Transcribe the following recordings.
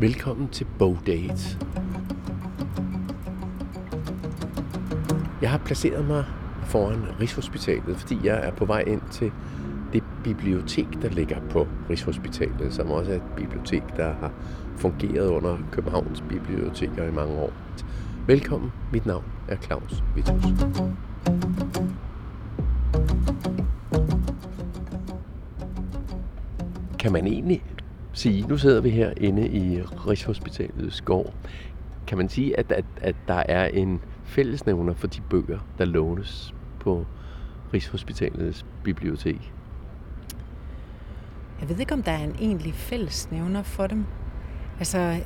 Velkommen til Bogdate. Jeg har placeret mig foran Rigshospitalet, fordi jeg er på vej ind til det bibliotek, der ligger på Rigshospitalet, som også er et bibliotek, der har fungeret under Københavns biblioteker i mange år. Velkommen, mit navn er Claus Vitus. Kan man egentlig sige, nu sidder vi her inde i Rigshospitalets gård, kan man sige, at, at, at der er en fællesnævner for de bøger, der lånes på Rigshospitalets bibliotek? Jeg ved ikke, om der er en egentlig fællesnævner for dem. Altså,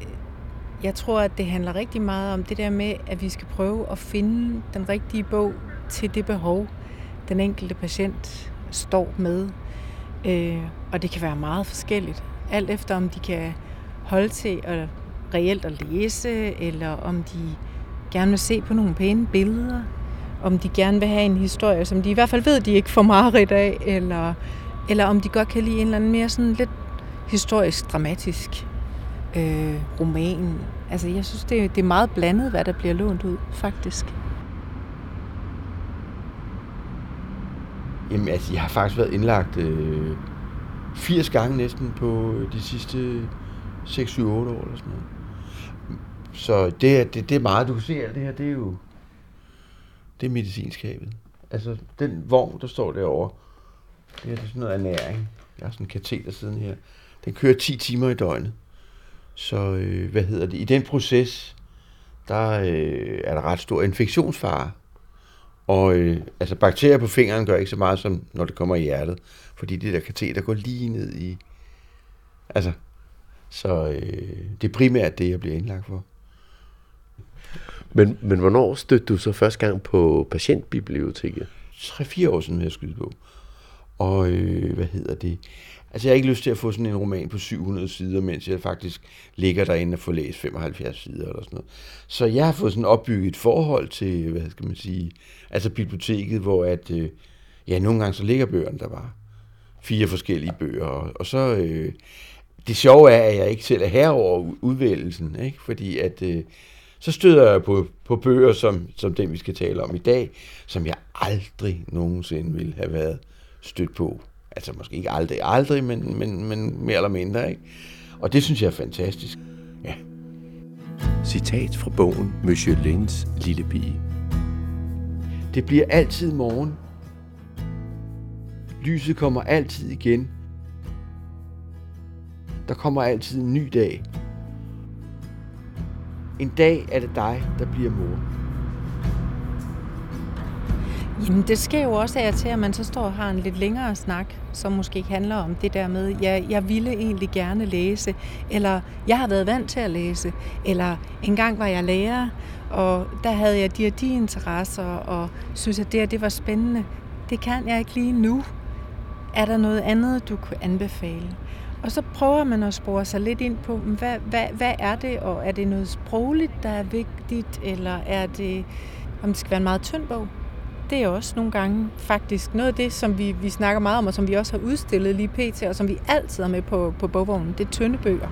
jeg tror, at det handler rigtig meget om det der med, at vi skal prøve at finde den rigtige bog til det behov, den enkelte patient står med. Øh, og det kan være meget forskelligt. Alt efter om de kan holde til at reelt at læse, eller om de gerne vil se på nogle pæne billeder, om de gerne vil have en historie, som de i hvert fald ved, de ikke får meget af, eller, eller om de godt kan lide en eller anden mere sådan lidt historisk dramatisk øh, roman. Altså, jeg synes, det, det er meget blandet, hvad der bliver lånt ud, faktisk. Jamen, altså, jeg har faktisk været indlagt øh, 80 gange næsten på øh, de sidste 6-7-8 år eller sådan noget. Så det, det, det er meget, du kan se alt det her, det er jo det er medicinskabet. Altså, den vogn, der står derovre, det er, det er sådan noget ernæring. Jeg har sådan en kateter siden her. Den kører 10 timer i døgnet. Så, øh, hvad hedder det, i den proces, der øh, er der ret stor infektionsfare. Og øh, altså bakterier på fingeren gør ikke så meget, som når det kommer i hjertet. Fordi det der kateter går lige ned i... Altså, så øh, det er primært det, jeg bliver indlagt for. Men, men hvornår stødte du så første gang på patientbiblioteket? 3-4 år siden, jeg skyde på. Og øh, hvad hedder det? Altså, jeg har ikke lyst til at få sådan en roman på 700 sider, mens jeg faktisk ligger derinde og får læst 75 sider eller sådan noget. Så jeg har fået sådan opbygget et forhold til, hvad skal man sige, altså biblioteket, hvor at, øh, ja, nogle gange så ligger bøgerne der bare. Fire forskellige bøger, og, og så, øh, det sjove er, at jeg ikke selv er herover udvælgelsen, ikke? fordi at, øh, så støder jeg på, på bøger, som, som den vi skal tale om i dag, som jeg aldrig nogensinde ville have været stødt på. Altså måske ikke aldrig, aldrig, men, men, men mere eller mindre. Ikke? Og det synes jeg er fantastisk. Ja. Citat fra bogen Monsieur Lins Lille Pige. Det bliver altid morgen. Lyset kommer altid igen. Der kommer altid en ny dag. En dag er det dig, der bliver mor. Jamen, det sker jo også af til, at man så står og har en lidt længere snak, som måske ikke handler om det der med, ja, jeg ville egentlig gerne læse, eller jeg har været vant til at læse, eller engang var jeg lærer, og der havde jeg de og de interesser, og synes, at det her, det var spændende. Det kan jeg ikke lige nu. Er der noget andet, du kunne anbefale? Og så prøver man at spore sig lidt ind på, hvad, hvad, hvad er det, og er det noget sprogligt, der er vigtigt, eller er det, om det skal være en meget tynd bog? Det er også nogle gange faktisk noget af det, som vi, vi snakker meget om, og som vi også har udstillet lige pt, og som vi altid er med på, på bogvognen. Det er tynde bøger.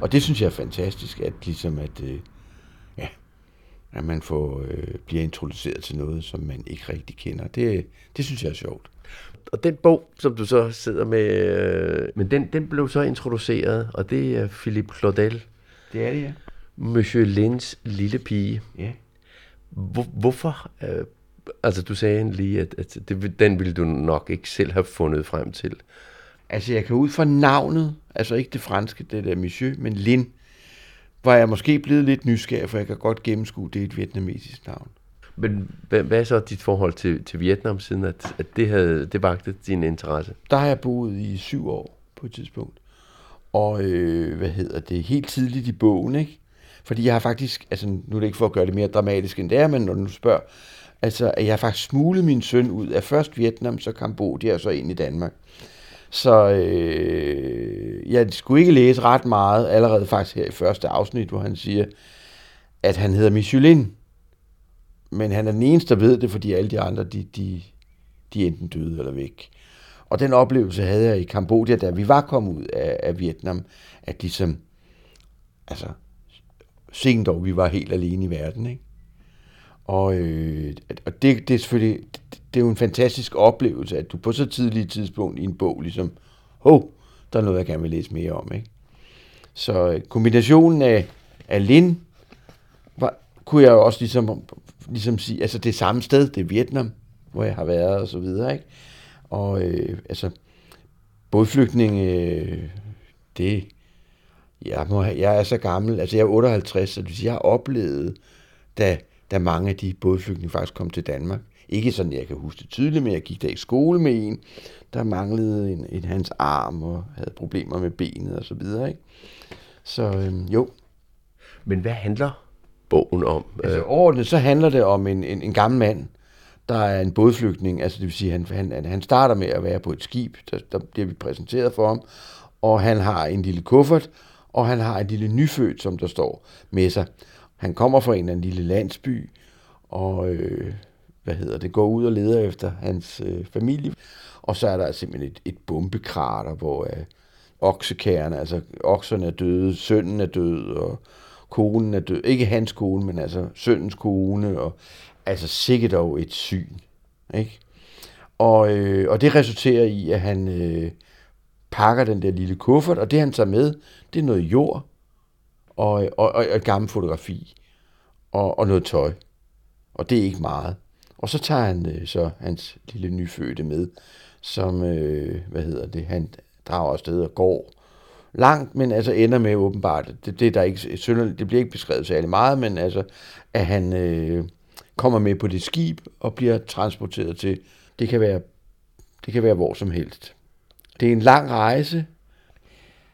Og det synes jeg er fantastisk, at ligesom at, øh, at man får, øh, bliver introduceret til noget, som man ikke rigtig kender. Det, det synes jeg er sjovt. Og den bog, som du så sidder med, øh, men den, den blev så introduceret, og det er Philippe Claudel. Det er det, ja. Monsieur Lins lille pige. Ja. Hvor, hvorfor? Øh, altså, du sagde lige, at, at det, den ville du nok ikke selv have fundet frem til. Altså, jeg kan ud fra navnet, altså ikke det franske, det der Monsieur, men Lin, var jeg måske blevet lidt nysgerrig, for jeg kan godt gennemskue, det er et vietnamesisk navn. Men hvad, hvad er så dit forhold til, til Vietnam, siden at, at det, havde, det vagte din interesse? Der har jeg boet i syv år på et tidspunkt. Og øh, hvad hedder det, helt tidligt i bogen, ikke? Fordi jeg har faktisk, altså nu er det ikke for at gøre det mere dramatisk end det er, men når du spørger, altså at jeg har faktisk smuglet min søn ud af først Vietnam, så Kambodja og så ind i Danmark. Så øh, jeg skulle ikke læse ret meget, allerede faktisk her i første afsnit, hvor han siger, at han hedder Michelin. Men han er den eneste, der ved det, fordi alle de andre, de, de, de er enten døde eller væk. Og den oplevelse havde jeg i Kambodja, da vi var kommet ud af, af Vietnam, at ligesom, altså, sent dog, vi var helt alene i verden, ikke? Og, øh, og det, det er selvfølgelig, det er jo en fantastisk oplevelse, at du på så tidligt tidspunkt i en bog ligesom, hov, der er noget, jeg gerne vil læse mere om, ikke? Så øh, kombinationen af, af Lin, var, kunne jeg jo også ligesom, ligesom sige, altså det samme sted, det er Vietnam, hvor jeg har været og så videre, ikke? Og øh, altså, bådflygtning, øh, det, jeg, må, jeg er så gammel, altså jeg er 58, så det vil sige, jeg har oplevet, da, da mange af de bådflygtninge faktisk kom til Danmark. Ikke sådan, jeg kan huske det tydeligt, men jeg gik der i skole med en, der manglede en, en hans arm og havde problemer med benet og så videre. Ikke? Så øhm, jo. Men hvad handler bogen om? Altså overordnet, så handler det om en, en, en gammel mand, der er en bådflygtning, altså det vil sige, han, han, han starter med at være på et skib, der, der bliver vi præsenteret for ham, og han har en lille kuffert, og han har en lille nyfødt, som der står med sig. Han kommer fra en eller anden lille landsby, og øh, hvad hedder det, går ud og leder efter hans øh, familie. Og så er der simpelthen et, et bombekrater, hvor øh, oksekærne, altså okserne er døde, sønnen er død, og konen er død. Ikke hans kone, men altså sønnens kone, og altså sikkert dog et syn. Ikke? Og, øh, og det resulterer i, at han øh, pakker den der lille kuffert, og det han tager med, det er noget jord, og, og, og et gammelt fotografi, og, og noget tøj. Og det er ikke meget. Og så tager han øh, så hans lille nyfødte med, som, øh, hvad hedder det, han drager afsted og går langt, men altså ender med åbenbart, det, det, der ikke, det bliver ikke beskrevet særlig meget, men altså, at han øh, kommer med på det skib og bliver transporteret til, det kan være, det kan være hvor som helst. Det er en lang rejse.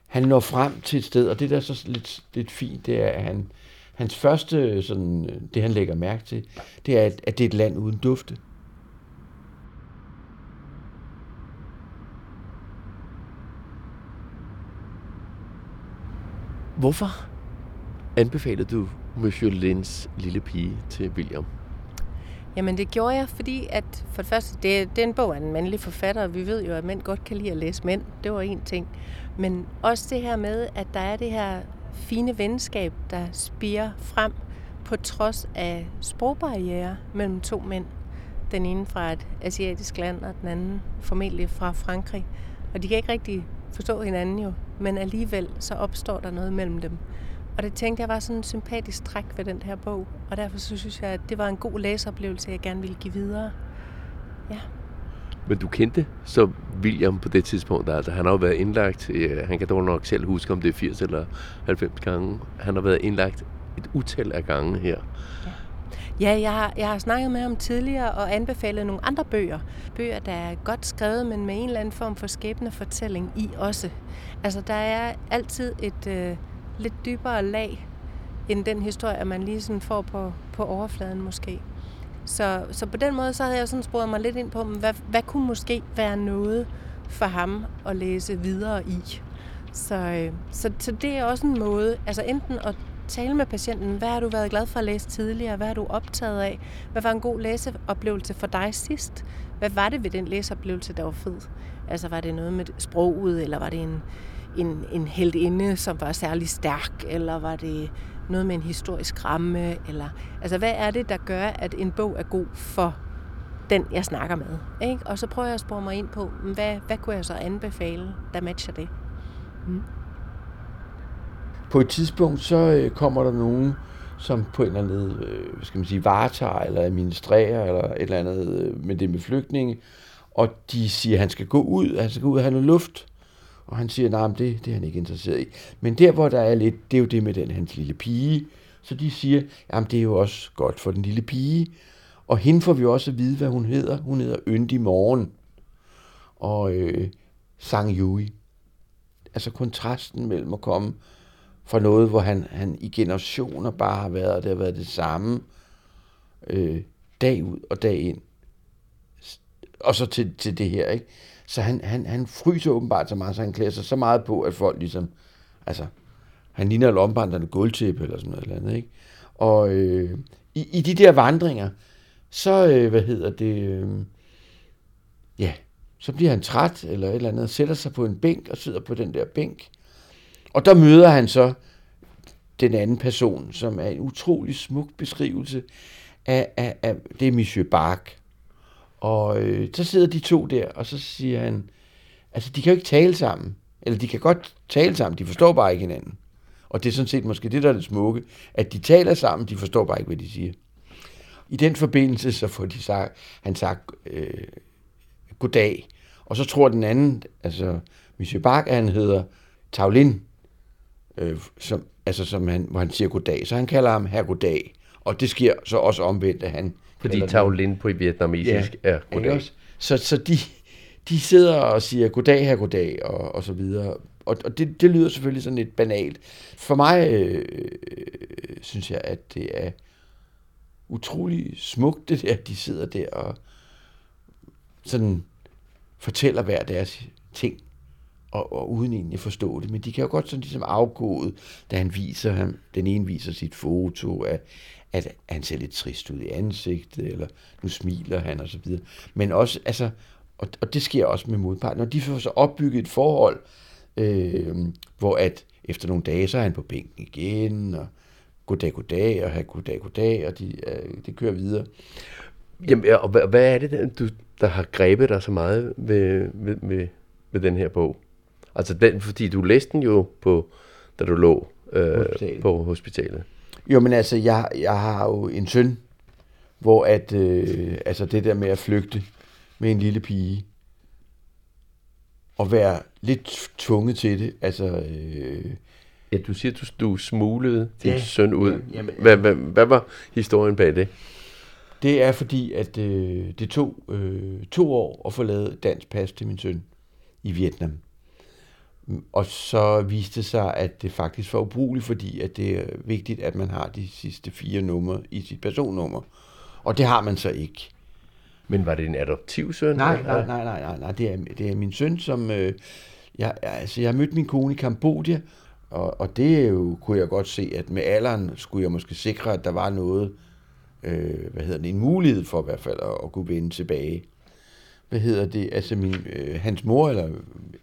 Han når frem til et sted, og det der er så lidt, lidt fint, det er, at han, hans første, sådan, det han lægger mærke til, det er, at, det er et land uden dufte. Hvorfor anbefalede du Monsieur Lins lille pige til William? Jamen det gjorde jeg, fordi at for det første, det, det er en bog af en mandlig forfatter, og vi ved jo, at mænd godt kan lide at læse mænd. Det var en ting. Men også det her med, at der er det her fine venskab, der spiger frem på trods af sprogbarriere mellem to mænd. Den ene fra et asiatisk land, og den anden formentlig fra Frankrig. Og de kan ikke rigtig forstå hinanden jo, men alligevel så opstår der noget mellem dem. Og det tænkte jeg var sådan en sympatisk træk ved den her bog, og derfor så synes jeg, at det var en god læseoplevelse, jeg gerne ville give videre. Ja. Men du kendte så William på det tidspunkt, altså han har jo været indlagt, øh, han kan dog nok selv huske, om det er 80 eller 90 gange, han har været indlagt et utal af gange her. Ja. Ja, jeg har, jeg har snakket med ham tidligere og anbefalet nogle andre bøger. Bøger, der er godt skrevet, men med en eller anden form for skæbne fortælling i også. Altså, der er altid et, øh, lidt dybere lag, end den historie, man lige sådan får på, på overfladen måske. Så, så på den måde, så havde jeg sådan sporet mig lidt ind på, hvad, hvad kunne måske være noget for ham at læse videre i. Så, øh, så, så det er også en måde, altså enten at tale med patienten, hvad har du været glad for at læse tidligere, hvad har du optaget af, hvad var en god læseoplevelse for dig sidst, hvad var det ved den læseoplevelse, der var fed? Altså var det noget med sproget, eller var det en, en, en heldinde, som var særlig stærk, eller var det noget med en historisk ramme, eller altså hvad er det, der gør, at en bog er god for den, jeg snakker med? Ikke? Og så prøver jeg at spore mig ind på, mm, hvad, hvad kunne jeg så anbefale, der matcher det? Mm. På et tidspunkt, så øh, kommer der nogen, som på en eller anden, øh, hvad skal man sige, varetager eller administrerer eller et eller andet øh, med det med flygtninge, og de siger, at han skal gå ud, han skal gå ud og have noget luft. Og han siger, nej, det, det er han ikke interesseret i. Men der, hvor der er lidt, det er jo det med den hans lille pige. Så de siger, jamen det er jo også godt for den lille pige. Og hende får vi også at vide, hvad hun hedder. Hun hedder Yndi Morgen. Og øh, Sang Yui. Altså kontrasten mellem at komme fra noget, hvor han, han i generationer bare har været, og det har været det samme øh, dag ud og dag ind. Og så til, til det her, ikke? Så han, han, han fryser åbenbart så meget, så han klæder sig så meget på, at folk ligesom, altså, han ligner lombanderne gulvtæppe eller sådan noget eller andet, ikke? Og øh, i, i de der vandringer, så, øh, hvad hedder det, øh, ja, så bliver han træt eller et eller andet, sætter sig på en bænk og sidder på den der bænk. Og der møder han så den anden person, som er en utrolig smuk beskrivelse af, af, af det er Monsieur Bach. Og øh, så sidder de to der, og så siger han, altså de kan jo ikke tale sammen. Eller de kan godt tale sammen, de forstår bare ikke hinanden. Og det er sådan set måske det, der er det smukke, at de taler sammen, de forstår bare ikke, hvad de siger. I den forbindelse, så får de sagt, han sagt, øh, goddag. Og så tror den anden, altså Monsieur Bak, han hedder Taulin, øh, som, altså som han, hvor han siger goddag. Så han kalder ham her goddag. Og det sker så også omvendt, at han... Fordi Taolin på vietnamesisk ja, er goddag. Også? Så, så de, de sidder og siger goddag her goddag, og, og så videre. Og, og det, det lyder selvfølgelig sådan lidt banalt. For mig øh, synes jeg, at det er utrolig smukt, det der, at de sidder der og sådan fortæller hver deres ting, og, og uden egentlig forstå det. Men de kan jo godt sådan ligesom afgåde, da han viser ham, den ene viser sit foto, at, at han ser lidt trist ud i ansigtet, eller nu smiler han og så videre. Men også, altså, og, og det sker også med modparten, når de får så opbygget et forhold, øh, hvor at efter nogle dage, så er han på bænken igen, og goddag, goddag, og have goddag, goddag, og de, øh, det kører videre. Jamen, og hvad, hvad er det, der, du, der har grebet dig så meget ved, ved, ved, ved den her bog? Altså den, fordi du læste den jo på, da du lå øh, hospitalet. på hospitalet. Jo, men altså, jeg, jeg har jo en søn, hvor at, øh, altså det der med at flygte med en lille pige, og være lidt tvunget til det, altså... Øh, ja, du siger, du, du smuglede din ja, søn ud. Ja, jamen, hvad, hvad, hvad var historien bag det? Det er fordi, at øh, det tog øh, to år at få lavet dansk pas til min søn i Vietnam. Og så viste det sig, at det faktisk var ubrugeligt, fordi at det er vigtigt, at man har de sidste fire numre i sit personnummer. Og det har man så ikke. Men var det en adoptiv søn? Nej, nej, nej, nej, nej, nej. Det, er, det er min søn, som... Øh, jeg, altså, jeg har mødt min kone i Kambodja, og, og det er jo, kunne jeg godt se, at med alderen skulle jeg måske sikre, at der var noget, øh, hvad hedder det, en mulighed for i hvert fald at, at kunne vende tilbage. Hvad hedder det? Altså min, øh, hans mor, eller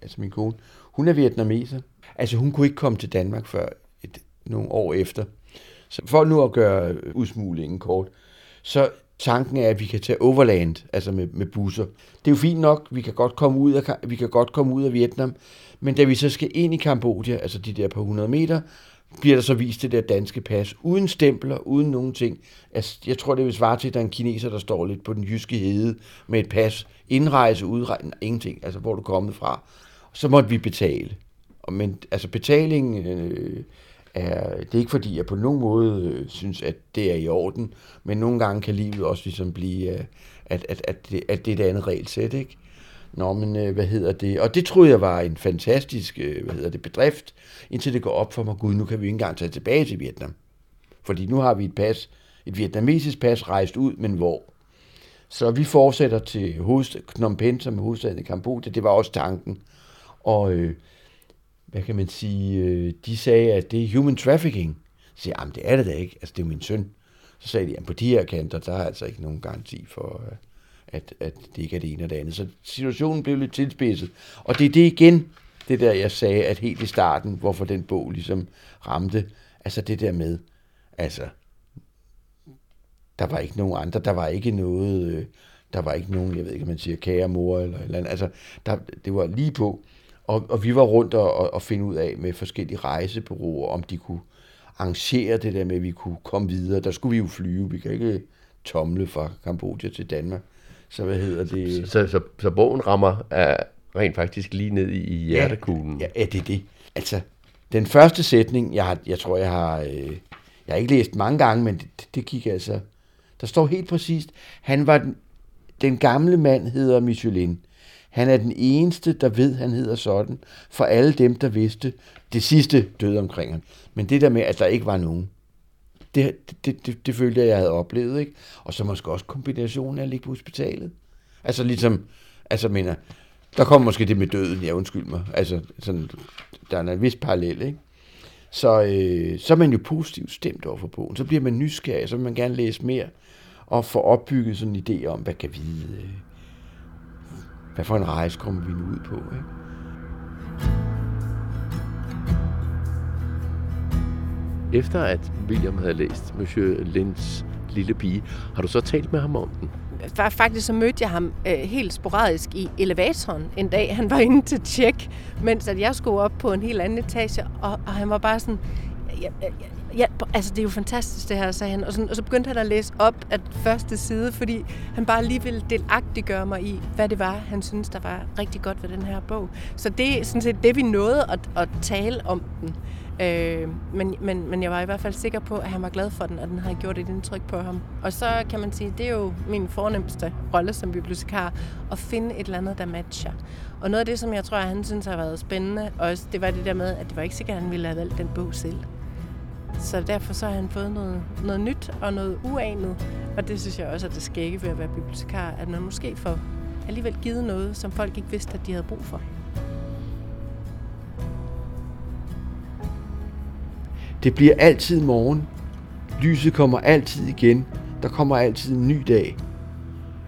altså min kone, hun er vietnameser. Altså hun kunne ikke komme til Danmark før et, nogle år efter. Så for nu at gøre udsmuglingen kort, så tanken er, at vi kan tage overland, altså med, med busser. Det er jo fint nok, vi kan godt komme ud af, vi kan godt komme ud af Vietnam, men da vi så skal ind i Kambodja, altså de der på 100 meter, bliver der så vist det der danske pas, uden stempler, uden nogen ting. Altså, jeg tror, det vil svare til, at der er en kineser, der står lidt på den jyske hede med et pas. Indrejse, udrejse, ingenting. Altså, hvor er du kommet fra? Så måtte vi betale. Men altså, betalingen øh, er, det er ikke fordi, jeg på nogen måde øh, synes, at det er i orden, men nogle gange kan livet også ligesom blive, øh, at, at, at, det, at det er et andet regelsæt, ikke? Nå, men øh, hvad hedder det? Og det troede jeg var en fantastisk øh, hvad hedder det, bedrift, indtil det går op for mig, gud, nu kan vi ikke engang tage tilbage til Vietnam. Fordi nu har vi et pas, et vietnamesisk pas, rejst ud, men hvor? Så vi fortsætter til hovedstad, Phnom Penh, som er hovedstaden i Kambodja. Det var også tanken. Og øh, hvad kan man sige, øh, de sagde, at det er human trafficking. Så siger jeg, det er det da ikke, altså det er min søn. Så sagde de, at på de her kanter, der er altså ikke nogen garanti for, øh, at, at det ikke er det ene og det andet. Så situationen blev lidt tilspidset. Og det er det igen, det der jeg sagde, at helt i starten, hvorfor den bog ligesom ramte, altså det der med, altså, der var ikke nogen andre, der var ikke noget, øh, der var ikke nogen, jeg ved ikke, om man siger kære mor eller eller andet, altså, der, det var lige på, og, og vi var rundt og, og finde ud af med forskellige rejsebureauer, om de kunne arrangere det der med, at vi kunne komme videre. Der skulle vi jo flyve. Vi kan ikke tomle fra Kambodja til Danmark. Så hvad hedder det? Så, så, så, så bogen rammer er rent faktisk lige ned i hjertekuglen. Ja, ja, det er det. Altså, den første sætning, jeg, har, jeg tror, jeg har, øh, jeg har ikke læst mange gange, men det, det gik altså, der står helt præcist, han var den, den gamle mand hedder Michelin. Han er den eneste, der ved, han hedder sådan, for alle dem, der vidste, det sidste døde omkring ham. Men det der med, at der ikke var nogen, det, det, det, det følte jeg, jeg havde oplevet. Ikke? Og så måske også kombinationen af at ligge på hospitalet. Altså ligesom, altså mener, der kommer måske det med døden, ja undskyld mig. Altså sådan, der er en vis parallel, ikke? Så, øh, så er man jo positivt stemt over for bogen. Så bliver man nysgerrig, så vil man gerne læse mere og få opbygget sådan en idé om, hvad kan vide, øh, hvad for en rejse kommer vi nu ud på, ikke? Efter at William havde læst Monsieur Lins lille pige, har du så talt med ham om den? Faktisk så mødte jeg ham øh, helt sporadisk i elevatoren en dag. Han var inde til tjek, mens at jeg skulle op på en helt anden etage, og, og han var bare sådan, ja, ja, ja, altså det er jo fantastisk det her, sagde han. Og, sådan, og så begyndte han at læse op af første side, fordi han bare lige ville delagtiggøre mig i, hvad det var, han synes, der var rigtig godt ved den her bog. Så det er sådan set det, vi nåede at, at tale om den. Øh, men, men, men jeg var i hvert fald sikker på, at han var glad for den, og den havde gjort et indtryk på ham. Og så kan man sige, det er jo min fornemmeste rolle som bibliotekar, at finde et eller andet, der matcher. Og noget af det, som jeg tror, at han synes har været spændende, også, det var det der med, at det var ikke sikkert, at han ville have valgt den bog selv. Så derfor så har han fået noget, noget nyt og noget uanet. Og det synes jeg også at det skægge ved at være bibliotekar, at man måske får alligevel givet noget, som folk ikke vidste, at de havde brug for. Det bliver altid morgen. Lyset kommer altid igen. Der kommer altid en ny dag.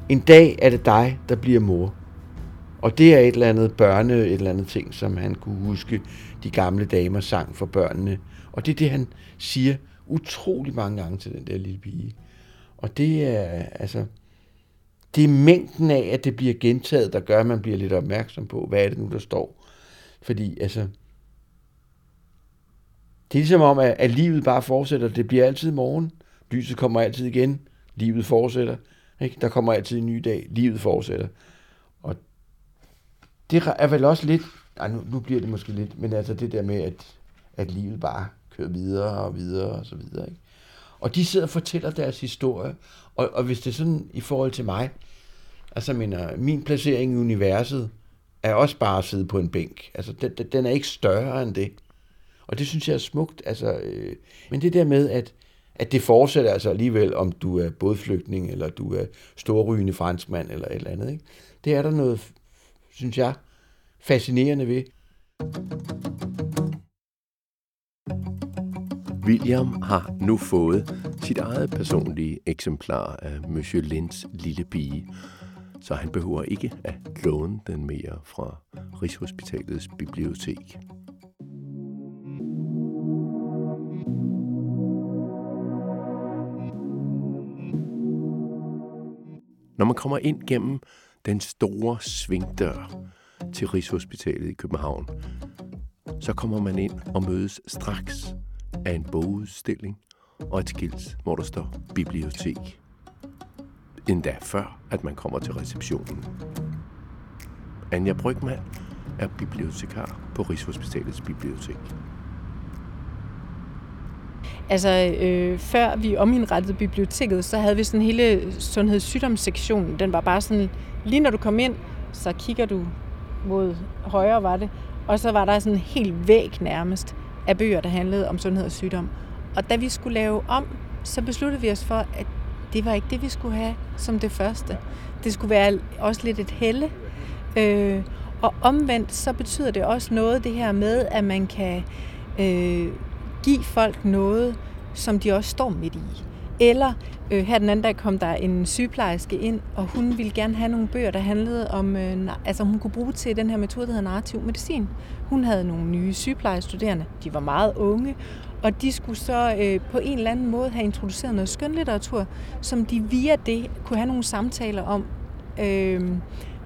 En dag er det dig, der bliver mor. Og det er et eller andet børne, et eller andet ting, som han kunne huske, de gamle damer sang for børnene. Og det er det, han siger utrolig mange gange til den der lille pige. Og det er, altså, det er mængden af, at det bliver gentaget, der gør, at man bliver lidt opmærksom på, hvad er det nu, der står. Fordi, altså, det er ligesom om, at, at livet bare fortsætter. Det bliver altid morgen. Lyset kommer altid igen. Livet fortsætter. Ikke? Der kommer altid en ny dag. Livet fortsætter. Og det er vel også lidt... Ej, nu, nu bliver det måske lidt, men altså det der med, at, at livet bare kører videre og videre og så videre. Ikke? Og de sidder og fortæller deres historie. Og, og hvis det er sådan i forhold til mig, altså mener, min placering i universet er også bare at sidde på en bænk. Altså den, den er ikke større end det. Og det synes jeg er smukt. Altså, øh, men det der med, at, at det fortsætter altså alligevel, om du er bådflygtning, eller du er storrygende franskmand, eller et eller andet. Ikke? Det er der noget, synes jeg, fascinerende ved. William har nu fået sit eget personlige eksemplar af Monsieur Lins lille pige, så han behøver ikke at låne den mere fra Rigshospitalets bibliotek. Når man kommer ind gennem den store svingdør til Rigshospitalet i København, så kommer man ind og mødes straks af en bogudstilling og et skilt, hvor der står bibliotek. Endda før, at man kommer til receptionen. Anja Brygman er bibliotekar på Rigshospitalets bibliotek. Altså, øh, før vi omindrettede biblioteket, så havde vi sådan hele sundhedssygdomssektionen. Den var bare sådan, lige når du kom ind, så kigger du mod højre, var det. Og så var der sådan en helt væg nærmest af bøger, der handlede om sundhed og sygdom. Og da vi skulle lave om, så besluttede vi os for, at det var ikke det, vi skulle have som det første. Det skulle være også lidt et helle. Øh, og omvendt, så betyder det også noget, det her med, at man kan øh, give folk noget, som de også står midt i. Eller øh, her den anden dag kom der en sygeplejerske ind, og hun ville gerne have nogle bøger, der handlede om, øh, altså hun kunne bruge til den her metode, der hedder narrativ medicin. Hun havde nogle nye sygeplejestuderende, de var meget unge, og de skulle så øh, på en eller anden måde have introduceret noget skønlitteratur, som de via det kunne have nogle samtaler om, øh,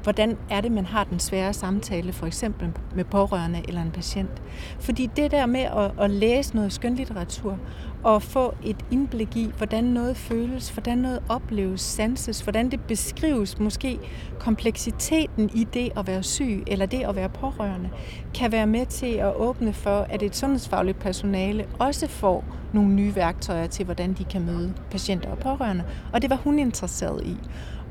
hvordan er det, man har den svære samtale, for eksempel med pårørende eller en patient. Fordi det der med at, at læse noget skønlitteratur og få et indblik i, hvordan noget føles, hvordan noget opleves, sanses, hvordan det beskrives, måske kompleksiteten i det at være syg eller det at være pårørende, kan være med til at åbne for, at et sundhedsfagligt personale også får nogle nye værktøjer til, hvordan de kan møde patienter og pårørende. Og det var hun interesseret i.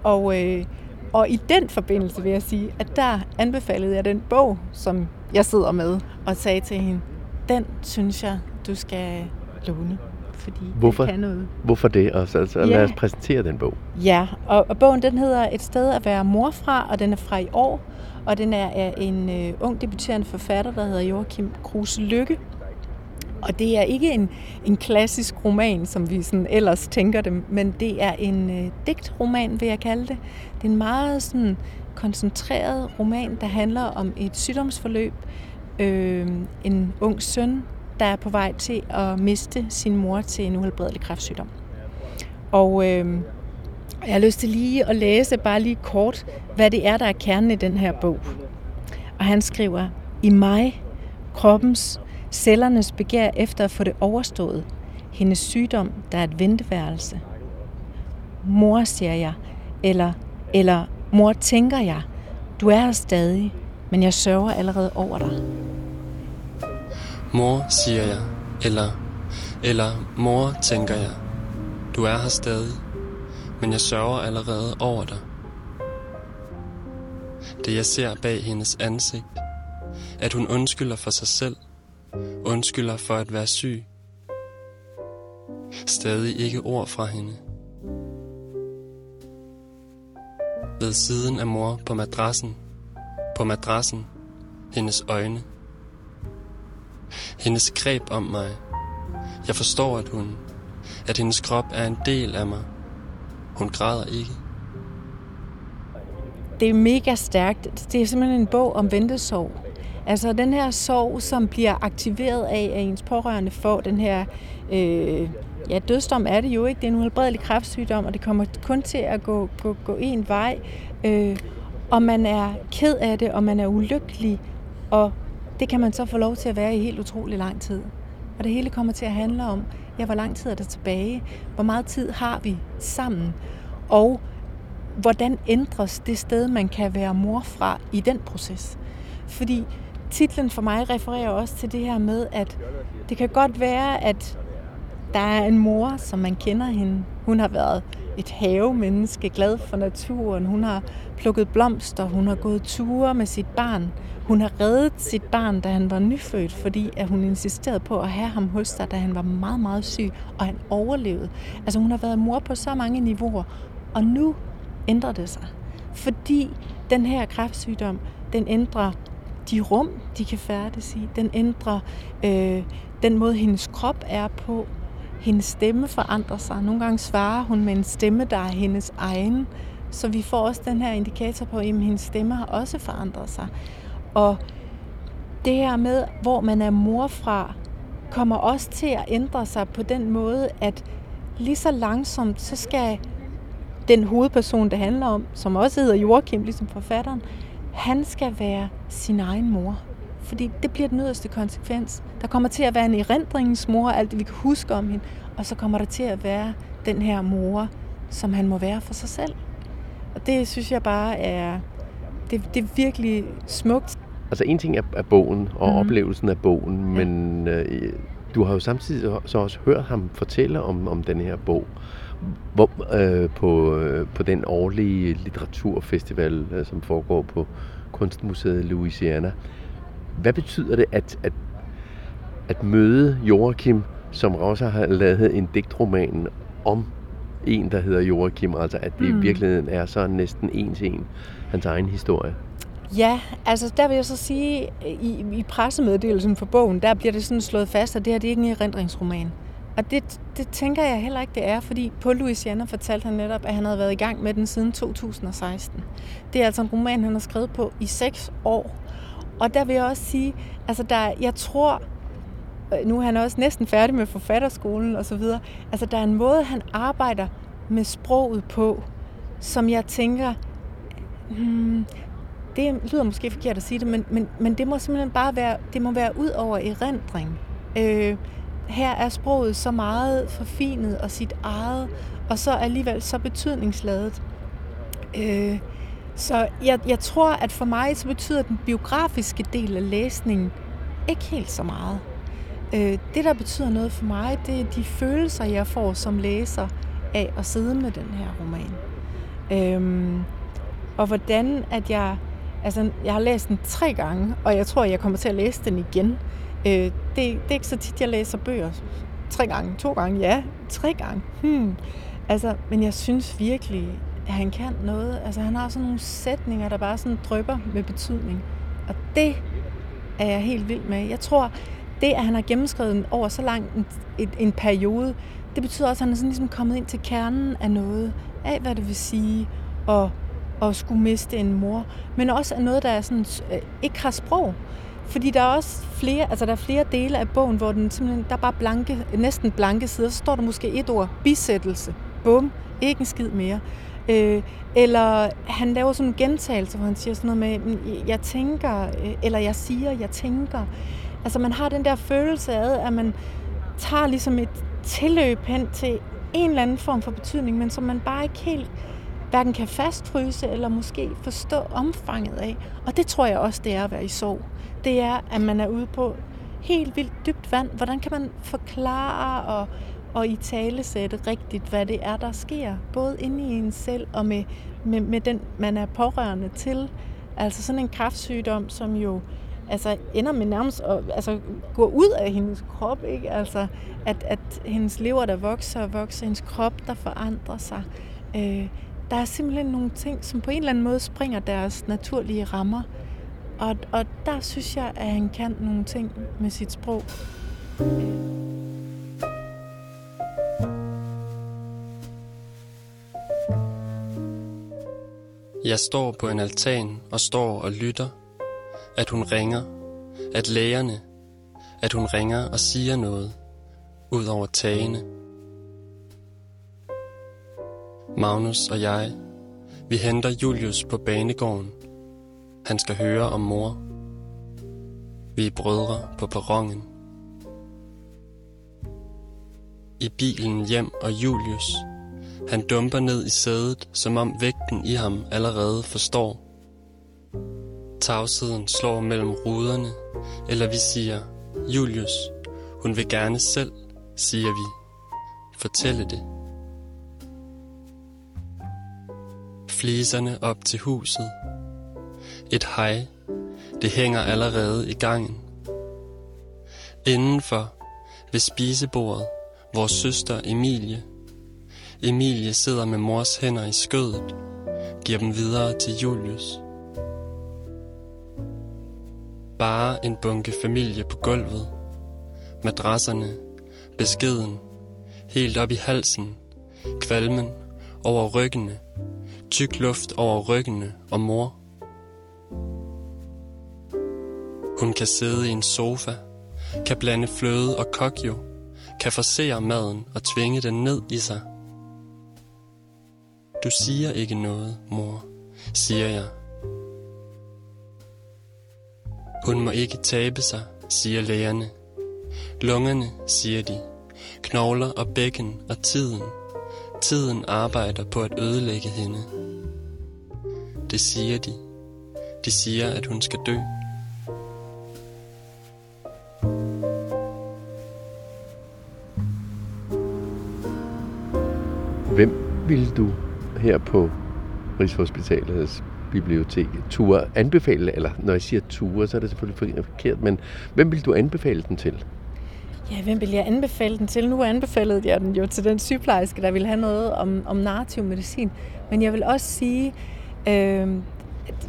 Og øh, og i den forbindelse vil jeg sige, at der anbefalede jeg den bog, som jeg sidder med, og sagde til hende, den synes jeg, du skal låne, fordi Hvorfor? det kan noget. Hvorfor det? Og så, så Ja. lad os præsentere den bog. Ja, og, og bogen den hedder Et sted at være mor fra, og den er fra i år, og den er af en øh, ung debuterende forfatter, der hedder Joachim Kruse Lykke. Og det er ikke en, en klassisk roman, som vi sådan ellers tænker det, men det er en øh, digtroman, vil jeg kalde det. Det er en meget sådan koncentreret roman, der handler om et sygdomsforløb. Øh, en ung søn, der er på vej til at miste sin mor til en uhelbredelig kræftsygdom. Og øh, jeg har lyst til lige at læse bare lige kort, hvad det er, der er kernen i den her bog. Og han skriver, i mig, kroppens, cellernes begær efter at få det overstået, hendes sygdom, der er et venteværelse. Mor, siger jeg, eller, eller mor, tænker jeg, du er her stadig, men jeg sørger allerede over dig. Mor, siger jeg, eller, eller mor, tænker jeg, du er her stadig, men jeg sørger allerede over dig. Det jeg ser bag hendes ansigt, at hun undskylder for sig selv, undskylder for at være syg. Stadig ikke ord fra hende. Ved siden af mor på madrassen, på madrassen, hendes øjne. Hendes greb om mig. Jeg forstår, at hun, at hendes krop er en del af mig. Hun græder ikke. Det er mega stærkt. Det er simpelthen en bog om ventesorg. Altså den her sorg, som bliver aktiveret af, at ens pårørende får den her... Øh, ja, dødsdom er det jo ikke. Det er en uhelbredelig kræftsygdom, og det kommer kun til at gå, gå, gå en vej. Øh, og man er ked af det, og man er ulykkelig, og det kan man så få lov til at være i helt utrolig lang tid. Og det hele kommer til at handle om, ja, hvor lang tid er der tilbage? Hvor meget tid har vi sammen? Og hvordan ændres det sted, man kan være mor fra i den proces? Fordi titlen for mig refererer også til det her med, at det kan godt være, at der er en mor, som man kender hende. Hun har været et havemenneske, glad for naturen. Hun har plukket blomster, hun har gået ture med sit barn. Hun har reddet sit barn, da han var nyfødt, fordi at hun insisterede på at have ham hos sig, da han var meget, meget syg, og han overlevede. Altså hun har været mor på så mange niveauer, og nu ændrer det sig. Fordi den her kræftsygdom, den ændrer de rum, de kan færdes i. Den ændrer øh, den måde, hendes krop er på. Hendes stemme forandrer sig. Nogle gange svarer hun med en stemme, der er hendes egen. Så vi får også den her indikator på, at hendes stemme har også forandret sig. Og det her med, hvor man er mor fra, kommer også til at ændre sig på den måde, at lige så langsomt, så skal den hovedperson, det handler om, som også hedder Joachim, ligesom forfatteren, han skal være sin egen mor. Fordi det bliver den yderste konsekvens. Der kommer til at være en erindringsmor, alt det vi kan huske om hende, og så kommer der til at være den her mor, som han må være for sig selv. Og det synes jeg bare er, det, det er virkelig smukt. Altså en ting er, er bogen og mm. oplevelsen af bogen, men øh, du har jo samtidig så også hørt ham fortælle om, om den her bog hvor, øh, på, øh, på den årlige litteraturfestival, øh, som foregår på Kunstmuseet Louisiana. Hvad betyder det at, at, at møde Joachim, som også har lavet en digtroman om en, der hedder Joachim, altså at det mm. i virkeligheden er så næsten en til en hans egen historie? Ja, altså der vil jeg så sige, i, i pressemeddelelsen for bogen, der bliver det sådan slået fast, at det her det er ikke en erindringsroman. Og det, det tænker jeg heller ikke, det er, fordi på Louisiana fortalte han netop, at han havde været i gang med den siden 2016. Det er altså en roman, han har skrevet på i seks år. Og der vil jeg også sige, altså der, jeg tror, øh, nu er han også næsten færdig med forfatterskolen og så videre, altså der er en måde, han arbejder med sproget på, som jeg tænker, hmm, det lyder måske forkert at sige det, men, men, men det må simpelthen bare være, det må være ud over erindring. Øh, her er sproget så meget forfinet og sit eget, og så alligevel så betydningsladet. Øh, så jeg, jeg tror, at for mig så betyder den biografiske del af læsningen ikke helt så meget. Øh, det, der betyder noget for mig, det er de følelser, jeg får som læser af at sidde med den her roman. Øh, og hvordan at jeg... Altså, jeg har læst den tre gange, og jeg tror, jeg kommer til at læse den igen. Øh, det, det er ikke så tit, jeg læser bøger. Tre gange, to gange, ja, tre gange. Hmm. Altså, men jeg synes virkelig, at han kan noget. Altså, han har sådan nogle sætninger, der bare sådan drypper med betydning. Og det er jeg helt vild med. Jeg tror, det, at han har gennemskrevet over så lang en, en, en periode, det betyder også, at han er sådan ligesom kommet ind til kernen af noget, af hvad det vil sige at, at skulle miste en mor, men også af noget, der er sådan, øh, ikke har sprog. Fordi der er også flere, altså der er flere dele af bogen, hvor den simpelthen, der er bare blanke, næsten blanke sider, så står der måske et ord, bisættelse. Bum, ikke en skid mere. Øh, eller han laver sådan en gentagelse, hvor han siger sådan noget med, jeg tænker, øh, eller jeg siger, jeg tænker. Altså man har den der følelse af, at man tager ligesom et tilløb hen til en eller anden form for betydning, men som man bare ikke helt hverken kan fastfryse eller måske forstå omfanget af. Og det tror jeg også, det er at være i sorg. Det er, at man er ude på helt vildt dybt vand. Hvordan kan man forklare og, og i tale sætte rigtigt, hvad det er, der sker? Både inde i en selv og med, med, med den, man er pårørende til. Altså sådan en kraftsygdom, som jo altså ender med nærmest at altså, gå ud af hendes krop. Ikke? Altså, at, at hendes lever, der vokser og vokser, hendes krop, der forandrer sig. Øh, der er simpelthen nogle ting, som på en eller anden måde springer deres naturlige rammer. Og, og der synes jeg, at han kan nogle ting med sit sprog. Jeg står på en altan og står og lytter. At hun ringer. At lægerne. At hun ringer og siger noget. Ud over tagene. Magnus og jeg, vi henter Julius på banegården. Han skal høre om mor. Vi er brødre på perronen. I bilen hjem og Julius. Han dumper ned i sædet, som om vægten i ham allerede forstår. Tavsheden slår mellem ruderne, eller vi siger, Julius, hun vil gerne selv, siger vi. Fortælle det. Fliserne op til huset. Et hej. Det hænger allerede i gangen. Indenfor, ved spisebordet, vores søster Emilie. Emilie sidder med mors hænder i skødet, giver dem videre til Julius. Bare en bunke familie på gulvet. Madrasserne, beskeden, helt op i halsen, kvalmen over ryggene, tyk luft over ryggene og mor. Hun kan sidde i en sofa, kan blande fløde og kokjo, kan forsere maden og tvinge den ned i sig. Du siger ikke noget, mor, siger jeg. Hun må ikke tabe sig, siger lægerne. Lungerne, siger de. Knogler og bækken og tiden. Tiden arbejder på at ødelægge hende. Det siger de. De siger, at hun skal dø. Hvem vil du her på Rigshospitalets bibliotek ture anbefale, eller når jeg siger ture, så er det selvfølgelig forkert, men hvem vil du anbefale den til? Ja, hvem vil jeg anbefale den til? Nu anbefalede jeg den jo til den sygeplejerske, der vil have noget om, om narrativ medicin. Men jeg vil også sige, øh,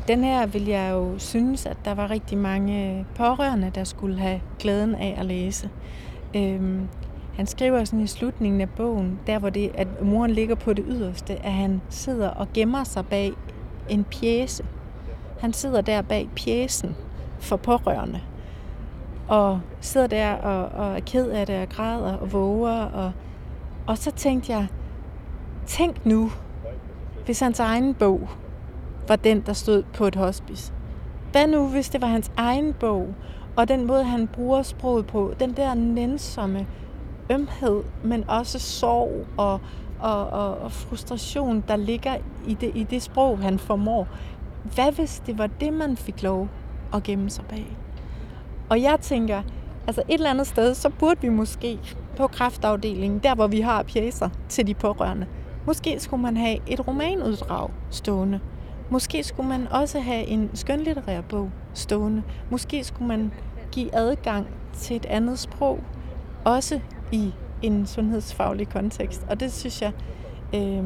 den her vil jeg jo synes, at der var rigtig mange pårørende, der skulle have glæden af at læse. Øh, han skriver sådan i slutningen af bogen, der hvor det, at moren ligger på det yderste, at han sidder og gemmer sig bag en pjæse. Han sidder der bag pjæsen for pårørende. Og sidder der og, og er ked af det og græder og våger. Og, og så tænkte jeg, tænk nu, hvis hans egen bog var den, der stod på et hospice. Hvad nu, hvis det var hans egen bog, og den måde, han bruger sproget på, den der nænsomme ømhed, men også sorg og, og, og, og frustration, der ligger i det, i det sprog, han formår. Hvad hvis det var det, man fik lov at gemme sig bag? Og jeg tænker, altså et eller andet sted, så burde vi måske på kraftafdelingen, der hvor vi har pjæser til de pårørende, måske skulle man have et romanuddrag stående. Måske skulle man også have en skønlitterær bog stående. Måske skulle man give adgang til et andet sprog, også i en sundhedsfaglig kontekst. Og det synes jeg, øh,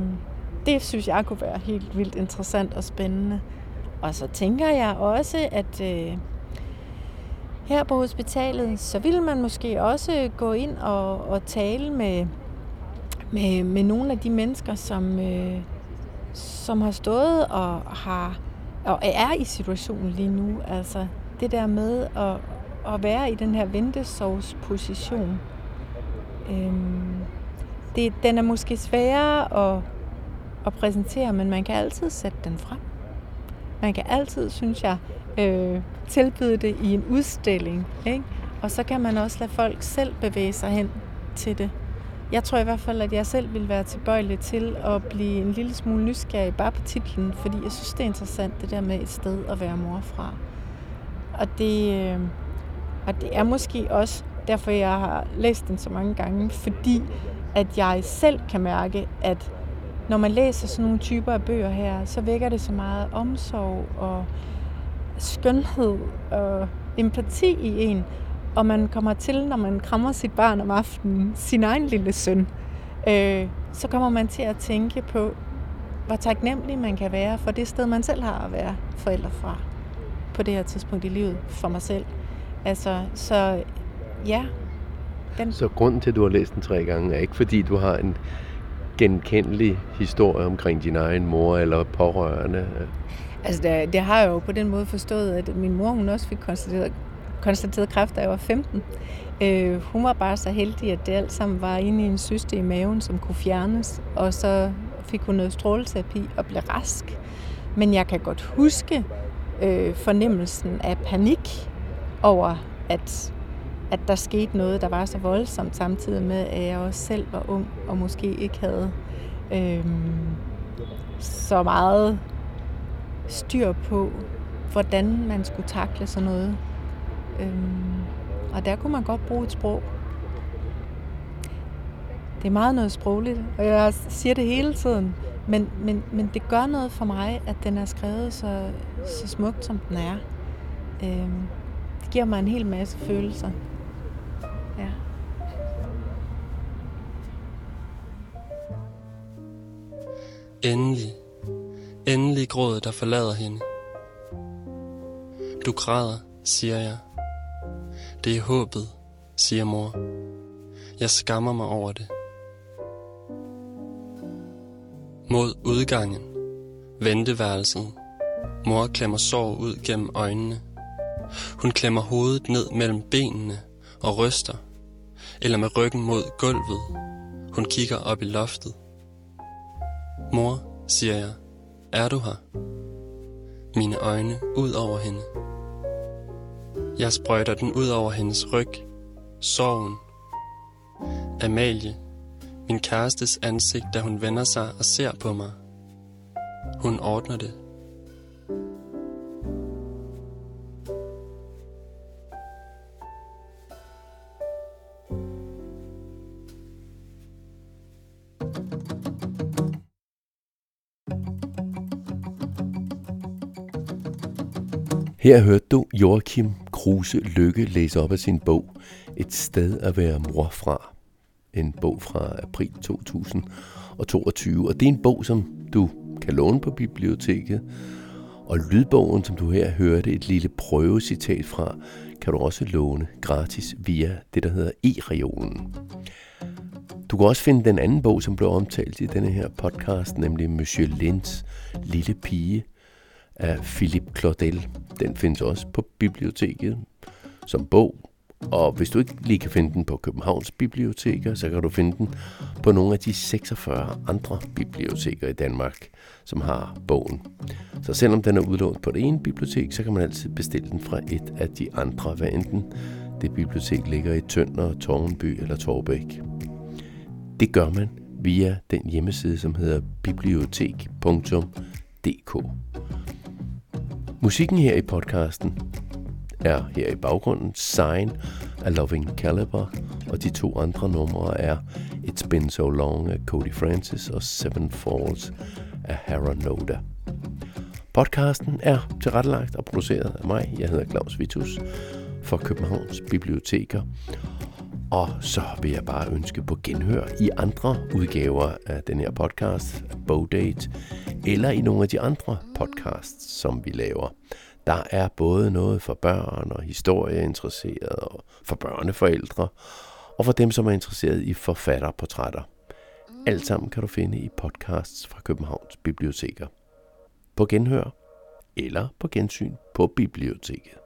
det synes jeg kunne være helt vildt interessant og spændende. Og så tænker jeg også, at øh, her på hospitalet, så ville man måske også gå ind og, og tale med, med, med nogle af de mennesker, som, øh, som har stået og har og er i situationen lige nu. Altså det der med at, at være i den her ventesovsposition. Øhm, det, den er måske sværere at, at præsentere, men man kan altid sætte den frem. Man kan altid, synes jeg, øh, tilbyde det i en udstilling. Ikke? Og så kan man også lade folk selv bevæge sig hen til det. Jeg tror i hvert fald, at jeg selv vil være tilbøjelig til at blive en lille smule nysgerrig bare på titlen, fordi jeg synes, det er interessant, det der med et sted at være mor fra. Og det, øh, og det er måske også derfor, jeg har læst den så mange gange, fordi at jeg selv kan mærke, at når man læser sådan nogle typer af bøger her, så vækker det så meget omsorg og skønhed og empati i en. Og man kommer til, når man krammer sit barn om aftenen, sin egen lille søn, øh, så kommer man til at tænke på, hvor taknemmelig man kan være for det sted, man selv har at være forældre fra på det her tidspunkt i livet for mig selv. Altså, så ja. Den... Så grunden til, at du har læst den tre gange, er ikke fordi, du har en genkendelig historie omkring din egen mor eller pårørende? Altså, det, det har jeg jo på den måde forstået, at min mor hun også fik konstateret, konstateret kræft, da jeg var 15. Øh, hun var bare så heldig, at det alt sammen var inde i en syste i maven, som kunne fjernes, og så fik hun noget stråleterapi og blev rask. Men jeg kan godt huske øh, fornemmelsen af panik over, at, at der skete noget, der var så voldsomt, samtidig med, at jeg også selv var ung og måske ikke havde øh, så meget styr på, hvordan man skulle takle sådan noget. Øhm, og der kunne man godt bruge et sprog. Det er meget noget sprogligt, og jeg siger det hele tiden, men, men, men det gør noget for mig, at den er skrevet så, så smukt, som den er. Øhm, det giver mig en hel masse følelser. Ja. Endelig Endelig grådet, der forlader hende. Du græder, siger jeg. Det er håbet, siger mor. Jeg skammer mig over det. Mod udgangen. Venteværelset. Mor klemmer sorg ud gennem øjnene. Hun klemmer hovedet ned mellem benene og ryster. Eller med ryggen mod gulvet. Hun kigger op i loftet. Mor, siger jeg. Er du her? Mine øjne ud over hende. Jeg sprøjter den ud over hendes ryg, sorgen. Amalie, min kærestes ansigt, da hun vender sig og ser på mig. Hun ordner det. Her hørte du Joachim Kruse Lykke læse op af sin bog Et sted at være mor fra. En bog fra april 2022. Og det er en bog, som du kan låne på biblioteket. Og lydbogen, som du her hørte et lille prøvecitat fra, kan du også låne gratis via det, der hedder e-reolen. Du kan også finde den anden bog, som blev omtalt i denne her podcast, nemlig Monsieur Lins Lille Pige – af Philip Claudel. Den findes også på biblioteket som bog. Og hvis du ikke lige kan finde den på Københavns biblioteker, så kan du finde den på nogle af de 46 andre biblioteker i Danmark, som har bogen. Så selvom den er udlånt på det ene bibliotek, så kan man altid bestille den fra et af de andre, hvad enten det bibliotek ligger i Tønder, Tornby eller Torbæk. Det gør man via den hjemmeside, som hedder bibliotek.dk. Musikken her i podcasten er her i baggrunden Sign af Loving Caliber, og de to andre numre er It's Been So Long af Cody Francis og Seven Falls af Hara Noda. Podcasten er tilrettelagt og produceret af mig. Jeg hedder Claus Vitus for Københavns Biblioteker. Og så vil jeg bare ønske på genhør i andre udgaver af den her podcast, Bowdate, eller i nogle af de andre podcasts, som vi laver. Der er både noget for børn og historieinteresserede, og for børneforældre, og for dem, som er interesseret i forfatterportrætter. Alt sammen kan du finde i podcasts fra Københavns Biblioteker. På genhør eller på gensyn på biblioteket.